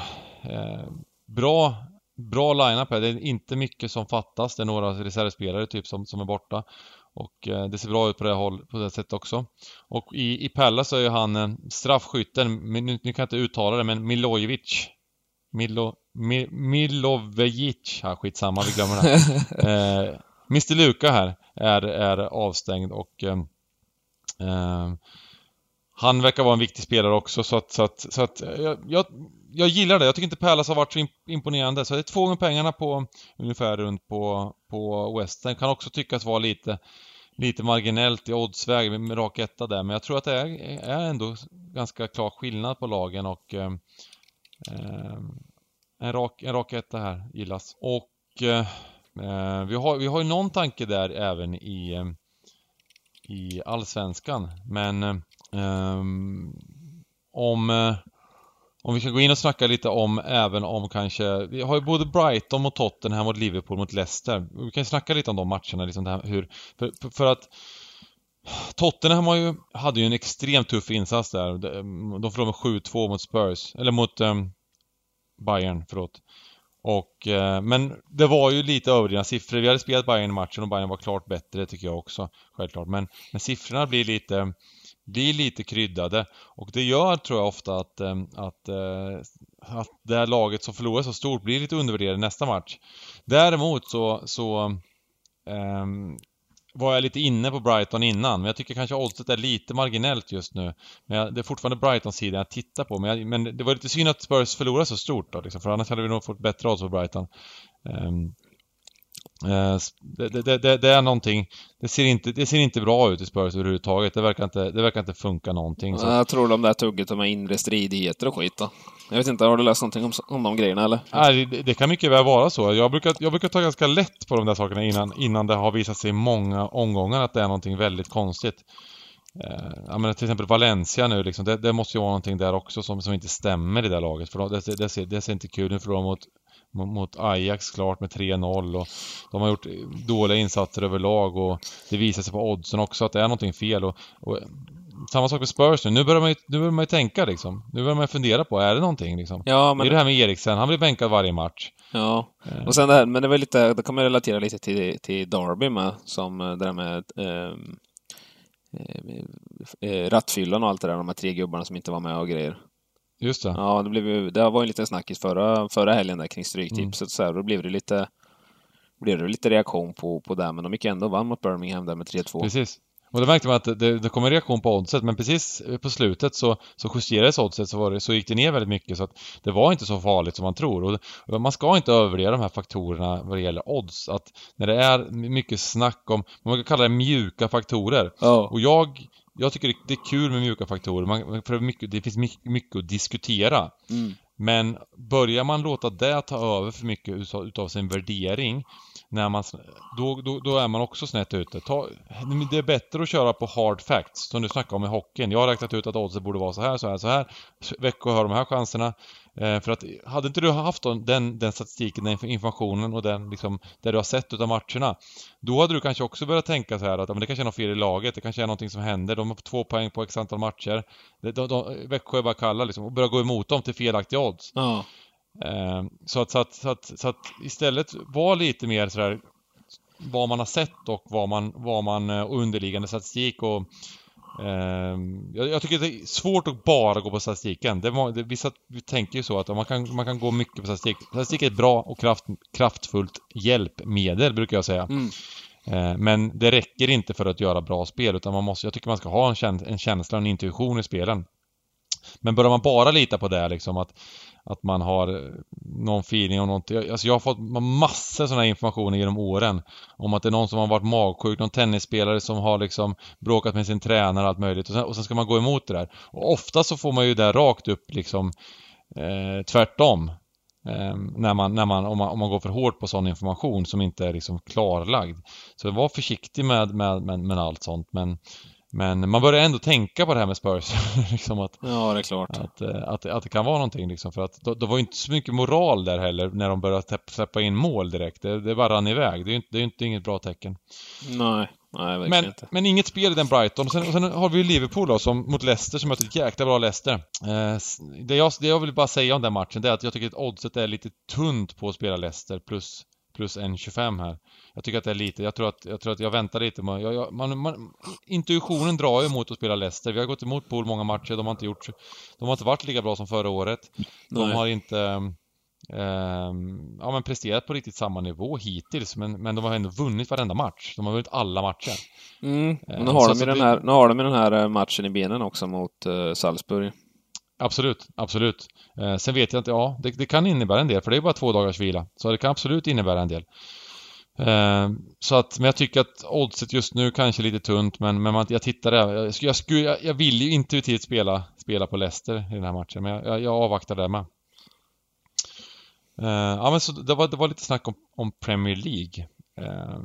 eh, bra, bra line-up här. Det är inte mycket som fattas. Det är några reservspelare typ som, som är borta. Och eh, det ser bra ut på det, håll, på det sättet också. Och i, i Pella så är ju han eh, straffskytten, nu, nu kan jag inte uttala det, men Milojevic. Milo, Mi, Milovejic, ja, skitsamma, vi glömmer det. eh, Mr Luka här är, är avstängd och eh, eh, han verkar vara en viktig spelare också så att, så att, så att jag, jag, jag gillar det. Jag tycker inte Palace har varit så imponerande. Så det är två gånger pengarna på ungefär runt på, på West. Den kan också tyckas vara lite, lite marginellt i oddsväg med rak etta där. Men jag tror att det är, är ändå ganska klar skillnad på lagen och eh, eh en, rak, en rak etta här gillas. Och eh, eh, vi, har, vi har ju någon tanke där även i, eh, i Allsvenskan. Men eh, om om vi ska gå in och snacka lite om även om kanske, vi har ju både Brighton mot Tottenham mot Liverpool mot Leicester. Vi kan ju snacka lite om de matcherna, liksom det här, hur, för, för, att Tottenham har ju, hade ju en extremt tuff insats där. De förlorade med 7-2 mot Spurs, eller mot um, Bayern, förlåt. Och, uh, men det var ju lite överdrivna siffror. Vi hade spelat Bayern i matchen och Bayern var klart bättre tycker jag också, självklart. Men, men siffrorna blir lite blir lite kryddade och det gör tror jag ofta att, eh, att, eh, att det här laget som förlorar så stort blir lite undervärderade nästa match. Däremot så, så um, var jag lite inne på Brighton innan, men jag tycker kanske oddset är lite marginellt just nu. Men jag, det är fortfarande Brightons sida jag tittar på, men, jag, men det var lite synd att Spurs förlorade så stort då, liksom, för annars hade vi nog fått bättre odds på Brighton. Um, det, det, det, det, är någonting, det ser, inte, det ser inte bra ut i Spurs överhuvudtaget. Det verkar inte, det verkar inte funka någonting. Så. Jag tror de där tugget med inre stridigheter och skit då. Jag vet inte, har du läst någonting om, om de grejerna eller? Nej, det, kan mycket väl vara så. Jag brukar, jag brukar ta ganska lätt på de där sakerna innan, innan det har visat sig i många omgångar att det är någonting väldigt konstigt. Eh, jag menar till exempel Valencia nu liksom, det, måste ju vara någonting där också som, som inte stämmer i det laget. För det, det, ser, det ser inte kul ut för dem mot mot Ajax klart med 3-0 och de har gjort dåliga insatser överlag och det visar sig på oddsen också att det är någonting fel och, och samma sak med Spurs nu. Nu börjar man ju, nu börjar man ju tänka liksom. Nu börjar man ju fundera på, är det någonting liksom? Ja, men... Det är det här med Eriksen, han blir bänkad varje match. Ja, eh. och sen det här, men det var lite, det kan man relatera lite till, till Derby med, som det där med ehm, eh, eh, rattfyllan och allt det där, de här tre gubbarna som inte var med och grejer. Just det. Ja, det, blev, det var en liten snackis förra, förra helgen där kring Stryktipset. Mm. Så här, då blev det lite blev det lite reaktion på, på det, men de gick ändå och vann mot Birmingham där med 3-2. Precis. Och då märkte man att det, det kom en reaktion på oddset, men precis på slutet så, så justerades oddset så, var det, så gick det ner väldigt mycket så att det var inte så farligt som man tror. Och, och man ska inte övervärdera de här faktorerna vad det gäller odds. Att när det är mycket snack om, man kan kalla det mjuka faktorer. Oh. Och jag jag tycker det är kul med mjuka faktorer, man, för mycket, det finns mycket, mycket att diskutera. Mm. Men börjar man låta det ta över för mycket utav, utav sin värdering när man, då, då, då, är man också snett ute. Ta, det är bättre att köra på hard facts, som du snackade om i hockeyn. Jag har räknat ut att oddset borde vara så här, så här, så här. Växjö har de här chanserna. Eh, för att, hade inte du haft den, den statistiken, den informationen och den liksom, det du har sett utav matcherna. Då hade du kanske också börjat tänka så här att men det kanske är något fel i laget, det kanske är någonting som händer. De har två poäng på x antal matcher. De, de, de, Växjö är bara kalla liksom, och börja gå emot dem till felaktiga odds. Ja. Eh, så, att, så, att, så, att, så att istället var lite mer sådär vad man har sett och vad man, vad man eh, underliggande statistik och jag, jag, tycker det är svårt att bara gå på statistiken. Det, det, vissa vi tänker ju så att man kan, man kan gå mycket på statistik. Statistik är ett bra och kraft, kraftfullt hjälpmedel brukar jag säga. Mm. Eh, men det räcker inte för att göra bra spel utan man måste, jag tycker man ska ha en, käns en känsla en intuition i spelen. Men börjar man bara lita på det liksom att att man har eh, någon feeling om någonting. Alltså jag har fått massor sådana här informationer genom åren. Om att det är någon som har varit magsjuk, någon tennisspelare som har liksom bråkat med sin tränare och allt möjligt. Och sen, och sen ska man gå emot det där. Och ofta så får man ju det rakt upp liksom eh, tvärtom. Eh, när man, när man, om, man, om man går för hårt på sån information som inte är liksom klarlagd. Så var försiktig med, med, med, med allt sånt men men man börjar ändå tänka på det här med Spurs. liksom att, ja, det är klart. Att, eh, att, att det kan vara någonting liksom. För att det var ju inte så mycket moral där heller när de började släppa in mål direkt. Det, det bara rann iväg. Det är ju inte, inte inget bra tecken. Nej, nej verkligen men, inte. Men inget spel i den Brighton. Sen, sen har vi ju Liverpool då, som, mot Leicester som möter ett jäkla bra Leicester. Eh, det, jag, det jag vill bara säga om den matchen, det är att jag tycker att oddset är lite tunt på att spela Leicester plus plus 1,25 här. Jag tycker att det är lite, jag tror att jag, tror att jag väntar lite. Man, jag, man, man, intuitionen drar ju emot att spela Leicester. Vi har gått emot Pool många matcher, de har inte gjort... De har inte varit lika bra som förra året. De Nej. har inte... Eh, ja men presterat på riktigt samma nivå hittills men, men de har ändå vunnit varenda match. De har vunnit alla matcher. Mm. Nu, har de så, den här, nu har de den här eh, matchen i benen också mot uh, Salzburg. Absolut, absolut. Eh, sen vet jag inte, ja, det, det, kan innebära en del, för det är bara två dagars vila. Så det kan absolut innebära en del. Eh, så att, men jag tycker att oddset just nu kanske är lite tunt, men, men man, jag tittar där. Jag, jag, jag, jag vill ju intuitivt spela, spela på Leicester i den här matchen, men jag, jag, jag avvaktar där med. Eh, ja, men så det var, det var lite snack om, om Premier League. Eh,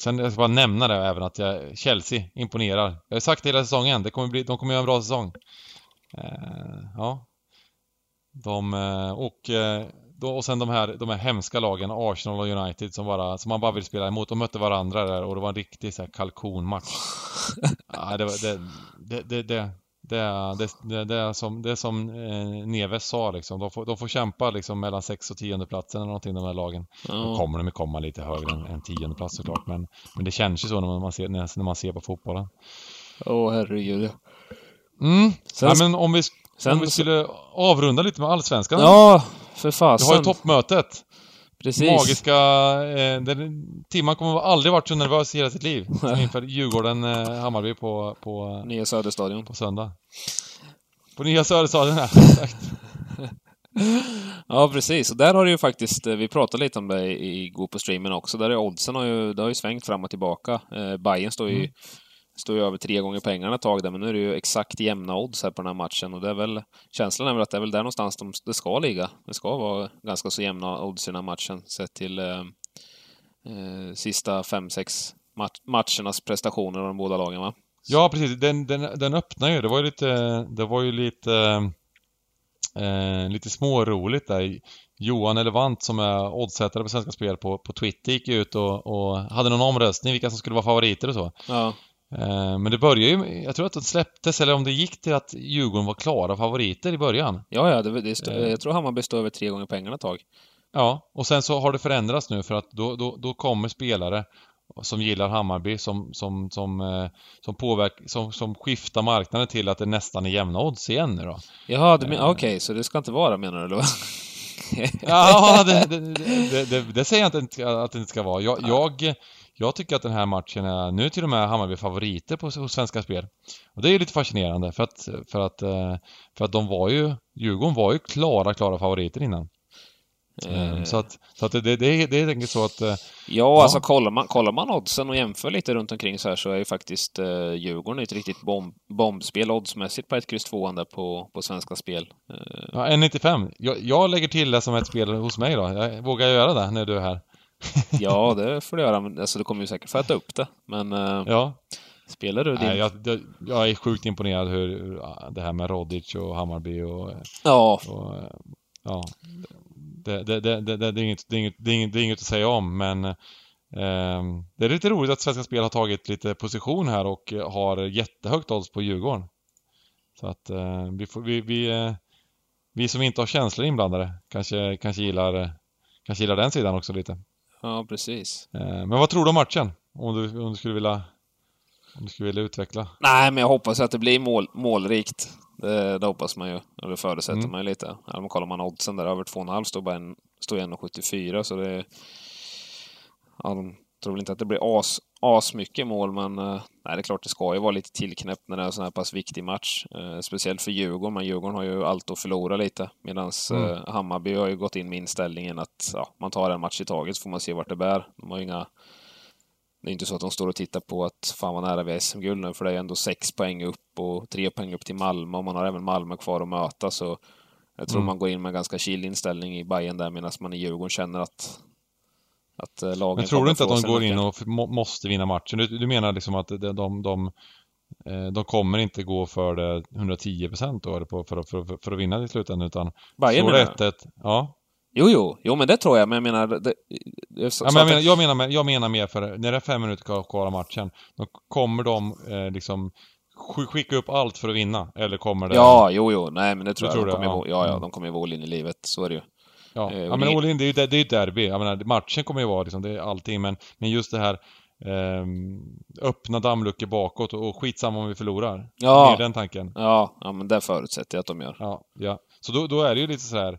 sen jag ska bara nämna det även att jag, Chelsea imponerar. Jag har sagt det hela säsongen, det kommer bli, de kommer göra en bra säsong. Eh, ja. De, eh, och, eh, då, och sen de här, de här hemska lagen, Arsenal och United som bara, som man bara vill spela emot. De mötte varandra där och det var en riktig så här kalkonmatch. ja, det, det, det, det, det det det, det, är som, det är som Neves sa liksom. De får, de får kämpa liksom mellan sex och tionde platsen eller någonting de här lagen. Då kommer de komma lite högre än, än tionde plats såklart. Men, men det känns ju så när man ser, när man ser på fotbollen. Åh oh, herregud. Mm. Sen, ja, men om vi, sen, om vi skulle avrunda lite med Allsvenskan. Ja, för fasen. Du har ju toppmötet. Precis. Magiska... Eh, den, Timman kommer aldrig varit så nervös i hela sitt liv som inför Djurgården-Hammarby eh, på, på... Nya Söderstadion. På söndag. På Nya Söderstadion, ja. Exakt. ja, precis. Och där har det ju faktiskt, vi pratade lite om det i Gå på streamen också, där är oddsen har ju, det har ju svängt fram och tillbaka. Eh, Bayern står ju, mm. Står ju över tre gånger pengarna ett tag där, men nu är det ju exakt jämna odds här på den här matchen och det är väl, känslan är väl att det är väl där någonstans de, det ska ligga. Det ska vara ganska så jämna odds i den här matchen sett till eh, eh, sista fem, sex matchernas prestationer av de båda lagen va? Ja precis, den, den, den öppnar ju. Det var ju lite, det var ju lite eh, lite småroligt där. Johan Elevant som är oddsättare på Svenska Spel på, på Twitter gick ut och, och hade någon omröstning vilka som skulle vara favoriter och så. Ja. Eh, men det började ju, jag tror att det släpptes, eller om det gick till att Djurgården var klara favoriter i början. Ja, ja, det, det stod, eh. jag tror Hammarby stod över tre gånger pengarna ett tag. Ja, och sen så har det förändrats nu för att då, då, då kommer spelare som gillar Hammarby som, som, som, eh, som, påverk, som, som skiftar marknaden till att det nästan är jämna odds igen nu då. Jaha, okej, okay, så det ska inte vara menar du ja, det, det, det, det, säger jag inte att det inte ska vara. Jag, jag, jag, tycker att den här matchen är, nu är till och med Hammarby favoriter på, hos Svenska Spel. Och det är ju lite fascinerande för att, för att, eh, för att de var ju, Djurgården var ju klara, klara favoriter innan. Mm. Så att, så att det, det, det, det är enkelt så att... Eh, ja, ja, alltså kollar man, kollar man oddsen och jämför lite runt omkring så här så är ju faktiskt uh, Djurgården ett riktigt bomb, bombspel oddsmässigt på ett kryss 2 där på, på Svenska Spel. Ja, 1,95. Jag, jag lägger till det som ett spel hos mig då. Jag, vågar göra det när du är här? Ja, det får du göra. Alltså, du kommer ju säkert få äta upp det. Men... Uh, ja. Spelar du din? Nej, jag, jag, jag, är sjukt imponerad hur det här med Rodic och Hammarby och... Ja. Och, ja det, det, det, det, det, är inget, det, är inget, det, är inget, det är inget att säga om men eh, Det är lite roligt att Svenska Spel har tagit lite position här och har jättehögt odds på Djurgården. Så att eh, vi, får, vi, vi, eh, vi som inte har känslor inblandade kanske, kanske, gillar, kanske gillar den sidan också lite. Ja, precis. Eh, men vad tror du om matchen? Om du, om du skulle vilja om du skulle vilja utveckla? Nej, men jag hoppas att det blir mål, målrikt. Det, det hoppas man ju, eller förutsätter mm. man ju lite. Eller kollar man oddsen där, över 2,5 står bara en, står 1,74 så det... Ja, de tror väl inte att det blir as, as mycket mål, men uh, nej, det är klart det ska ju vara lite tillknäppt när det är en sån här pass viktig match. Uh, speciellt för Djurgården, men Djurgården har ju allt att förlora lite. Medan mm. uh, Hammarby har ju gått in med inställningen att ja, man tar en match i taget så får man se vart det bär. De har ju inga det är inte så att de står och tittar på att fan vad nära vi är SM-guld nu, för det är ändå sex poäng upp och tre poäng upp till Malmö och man har även Malmö kvar att möta, så jag tror mm. man går in med ganska chill inställning i Bayern där, medan man i Djurgården känner att att eh, lagen Men tror du inte att de går in och måste vinna matchen? Du, du menar liksom att de, de, de, eh, de kommer inte gå för det 110 procent då, för, för, för, för, att vinna i slutändan, utan... Bayern menar 1 Ja. Jo, jo, jo, men det tror jag, men jag menar... Det, så, ja, men jag, menar, jag, menar, jag menar mer för, när det är fem minuter kvar av matchen, då kommer de eh, liksom skicka upp allt för att vinna? Eller kommer det... Ja, jo, jo, nej men det tror jag. Tror de kommer ja. ja, ja, mm. de kommer ju vara all in i livet, så är det ju. Ja, eh, ja men in, det är ju det är ett derby. Jag menar, matchen kommer ju vara liksom, det är allting, men, men just det här eh, öppna dammluckor bakåt och, skitsamma om vi förlorar. Ja. Med den tanken. Ja, ja men det förutsätter jag att de gör. Ja, ja. Så då, då är det ju lite så här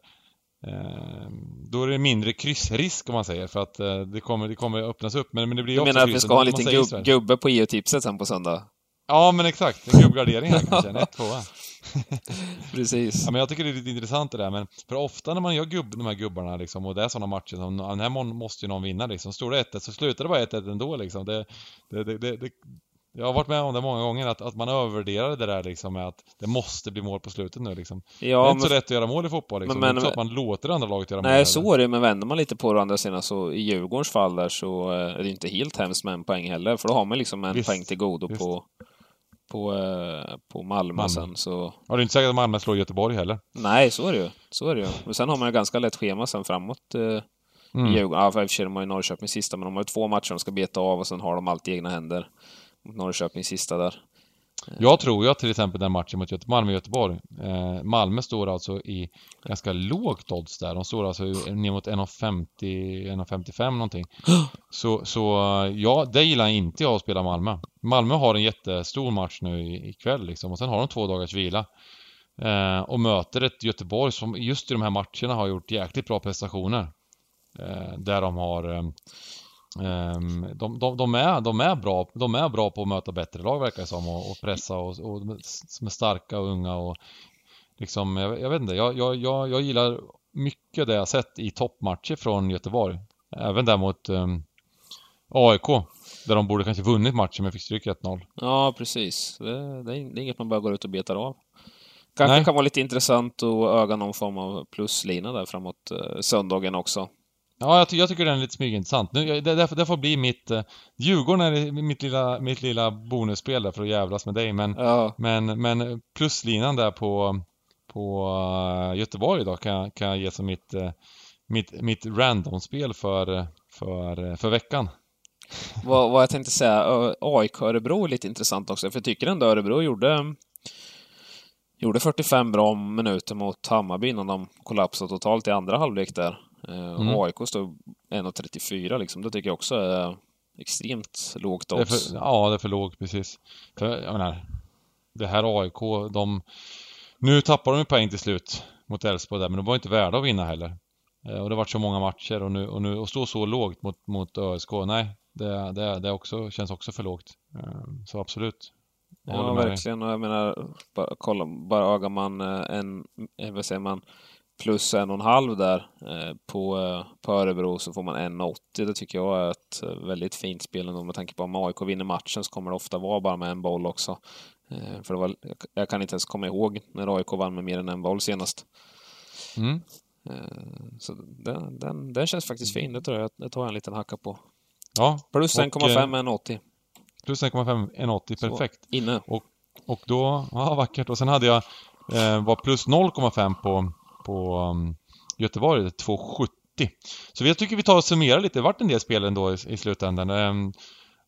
Ehm, då är det mindre kryssrisk om man säger för att eh, det kommer, det kommer öppnas upp. Men, men det blir du menar att vi ska ha en liten gubb, gubbe på EU-tipset sen på söndag? Ja men exakt, en gubbgardering här kanske, en 1 tvåa. Precis. Ja, men jag tycker det är lite intressant det där, men för ofta när man gör gubb, de här gubbarna liksom, och det är sådana matcher som, den här måste ju någon vinna liksom. Står det 1 så slutar det bara 1-1 ändå liksom. Det, det, det, det, jag har varit med om det många gånger, att, att man övervärderar det där liksom med att det måste bli mål på slutet nu liksom. Ja, det är inte men, så lätt att göra mål i fotboll liksom. Men, men, det är inte så att man låter andra laget göra nej, mål. Nej, så är det men vänder man lite på det andra sidan så i Djurgårdens fall där så eh, är det inte helt hemskt med en poäng heller, för då har man liksom en visst, poäng till godo visst. på på, eh, på Malmö, Malmö sen så... Ja, det är inte säkert att Malmö slår Göteborg heller. Nej, så är det ju. Så är det ju. Men sen har man ju ganska lätt schema sen framåt. Eh, mm. Djurgården. Ja, i och för sig de har ju Norrköping sista, men de har ju två matcher de ska beta av och sen har de allt i egna händer Norrköping sista där. Jag tror ju att till exempel den matchen mot Malmö-Göteborg, eh, Malmö står alltså i ganska lågt odds där. De står alltså ner mot 1,50, 1,55 någonting. Så, så ja, det gillar inte jag att spela Malmö. Malmö har en jättestor match nu ikväll liksom och sen har de två dagars vila. Eh, och möter ett Göteborg som just i de här matcherna har gjort jäkligt bra prestationer. Eh, där de har eh, de, de, de, är, de, är bra, de är bra på att möta bättre lag verkar det som och, och pressa och, och som är starka och unga och liksom, jag, jag vet inte, jag, jag, jag, jag gillar mycket det jag sett i toppmatcher från Göteborg. Även där mot um, AIK. Där de borde kanske vunnit matchen men fick stryk 1-0. Ja, precis. Det, det, är inget man bara går ut och betar av. Kanske Nej. kan vara lite intressant att öga någon form av pluslina där framåt uh, söndagen också. Ja, jag, ty jag tycker den är lite smygintressant. Nu, det, det, det får bli mitt... Uh, Djurgården är mitt lilla, mitt lilla bonusspel där för att jävlas med dig, men, ja. men, men pluslinan där på, på uh, Göteborg då kan, kan jag ge som mitt, uh, mitt, mitt randomspel för, för, för veckan. vad, vad jag tänkte säga, AIK Örebro är lite intressant också, för jag tycker ändå Örebro gjorde Gjorde 45 bra minuter mot Hammarby innan de kollapsade totalt i andra halvlek där. Eh, mm. Och AIK stod 1.34 liksom. Det tycker jag också är extremt lågt odds. Ja, det är för lågt precis. För, jag menar, det här AIK, de... Nu tappar de poäng till slut mot Elfsborg där, men de var inte värda att vinna heller. Eh, och det har varit så många matcher och nu, och nu och stå så lågt mot, mot ÖSK, nej, det, det, det också, känns också för lågt. Eh, så absolut. Ja, verkligen. Och jag menar, bara, kolla, bara ögar man en, vad säger man, plus en och en halv där eh, på, eh, på Örebro så får man 1,80. Det tycker jag är ett eh, väldigt fint spel ändå med tanke på om AIK vinner matchen så kommer det ofta vara bara med en boll också. För det var, jag kan inte ens komma ihåg när AIK vann med mer än en boll senast. Mm. Så den, den, den känns faktiskt fin. Det tror jag. Det tar jag en liten hacka på. Ja. Plus 1,5 1,80. Plus 1,5 1,80. Perfekt. Så, inne. Och, och då, ja vackert. Och sen hade jag, eh, var plus 0,5 på på um, Göteborg, 2,70. Så jag tycker vi tar och summerar lite, det vart en del spel ändå i, i slutändan. Um,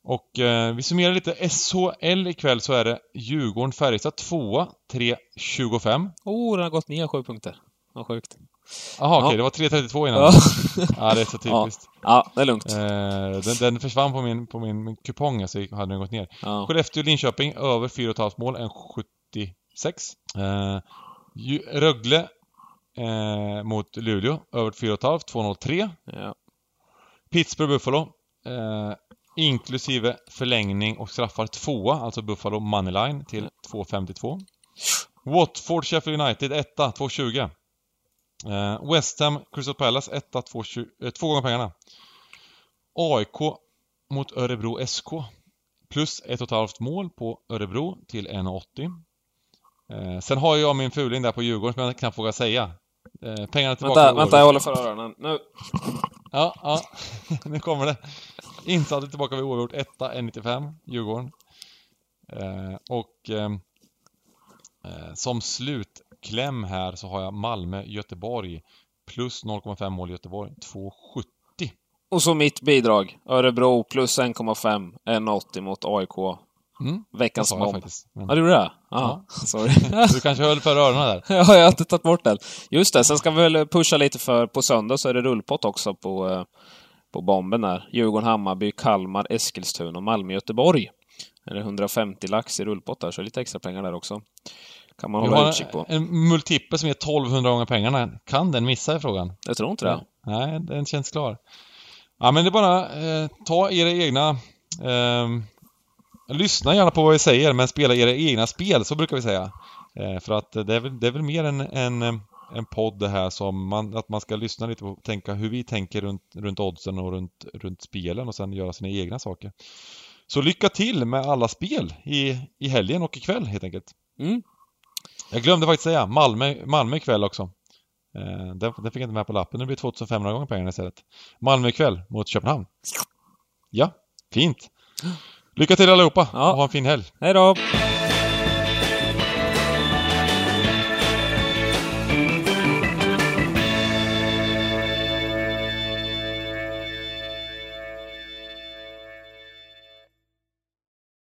och uh, vi summerar lite SHL ikväll så är det Djurgården-Färjestad 2 3.25. Oh, den har gått ner sju punkter. Vad sjukt. Jaha, okej, okay, det var 3.32 innan. Ja. ja, det är så typiskt. Ja, ja det är lugnt. Eh, den, den, försvann på min, på min, min kupong, alltså hade den gått ner. Ja. Skellefteå-Linköping, över 4,5 mål, 1,76. Eh, Rögle eh, mot Luleå. Över 4,5, 2,03. Ja. Pittsburgh Buffalo. Eh, inklusive förlängning och straffar tvåa, alltså Buffalo Moneyline till 2,52. Watford Sheffield United 1 2,20. Eh, West Ham Crystal Palace 1 2, eh, två gånger pengarna. AIK mot Örebro SK. Plus 1,5 mål på Örebro till 1,80. Eh, sen har jag min fuling där på Djurgården som jag knappt vågar säga. Eh, pengarna tillbaka. Vänta, vänta jag håller för öronen. Nu. Ja, ja. nu kommer det. Insatsen tillbaka vid oavgjort 1 1,95 Djurgården. Eh, och eh, eh, som slutkläm här så har jag Malmö-Göteborg plus 0,5 mål Göteborg 2,70. Och så mitt bidrag. Örebro plus 1,5 1,80 mot AIK Mm. Veckans bomb. Faktiskt, men... Ja, du gjorde det? Ja. Sorry. du kanske höll för öronen där? ja, jag har inte tagit bort den. Just det, sen ska vi väl pusha lite för på söndag så är det rullpott också på, eh, på bomben där. Djurgården, Hammarby, Kalmar, Eskilstuna och Malmö-Göteborg. Det är 150 lax i rullpott där, så lite extra pengar där också. Kan man hålla utkik på. En multipel som är 1200 gånger pengarna. Kan den missa i frågan? Jag tror inte det. Nej, den känns klar. Ja, men det är bara eh, ta era egna eh, Lyssna gärna på vad vi säger, men spela era egna spel, så brukar vi säga. Eh, för att det är väl, det är väl mer en, en, en podd det här som man, att man ska lyssna lite på tänka hur vi tänker runt, runt oddsen och runt, runt spelen och sen göra sina egna saker. Så lycka till med alla spel i, i helgen och ikväll helt enkelt. Mm. Jag glömde faktiskt säga Malmö, Malmö ikväll också. Eh, den, den fick jag inte med på lappen, det blir 2500 gånger pengarna istället. Malmö ikväll mot Köpenhamn. Ja, fint. Lycka till allihopa ja. och ha en fin helg. Hej då!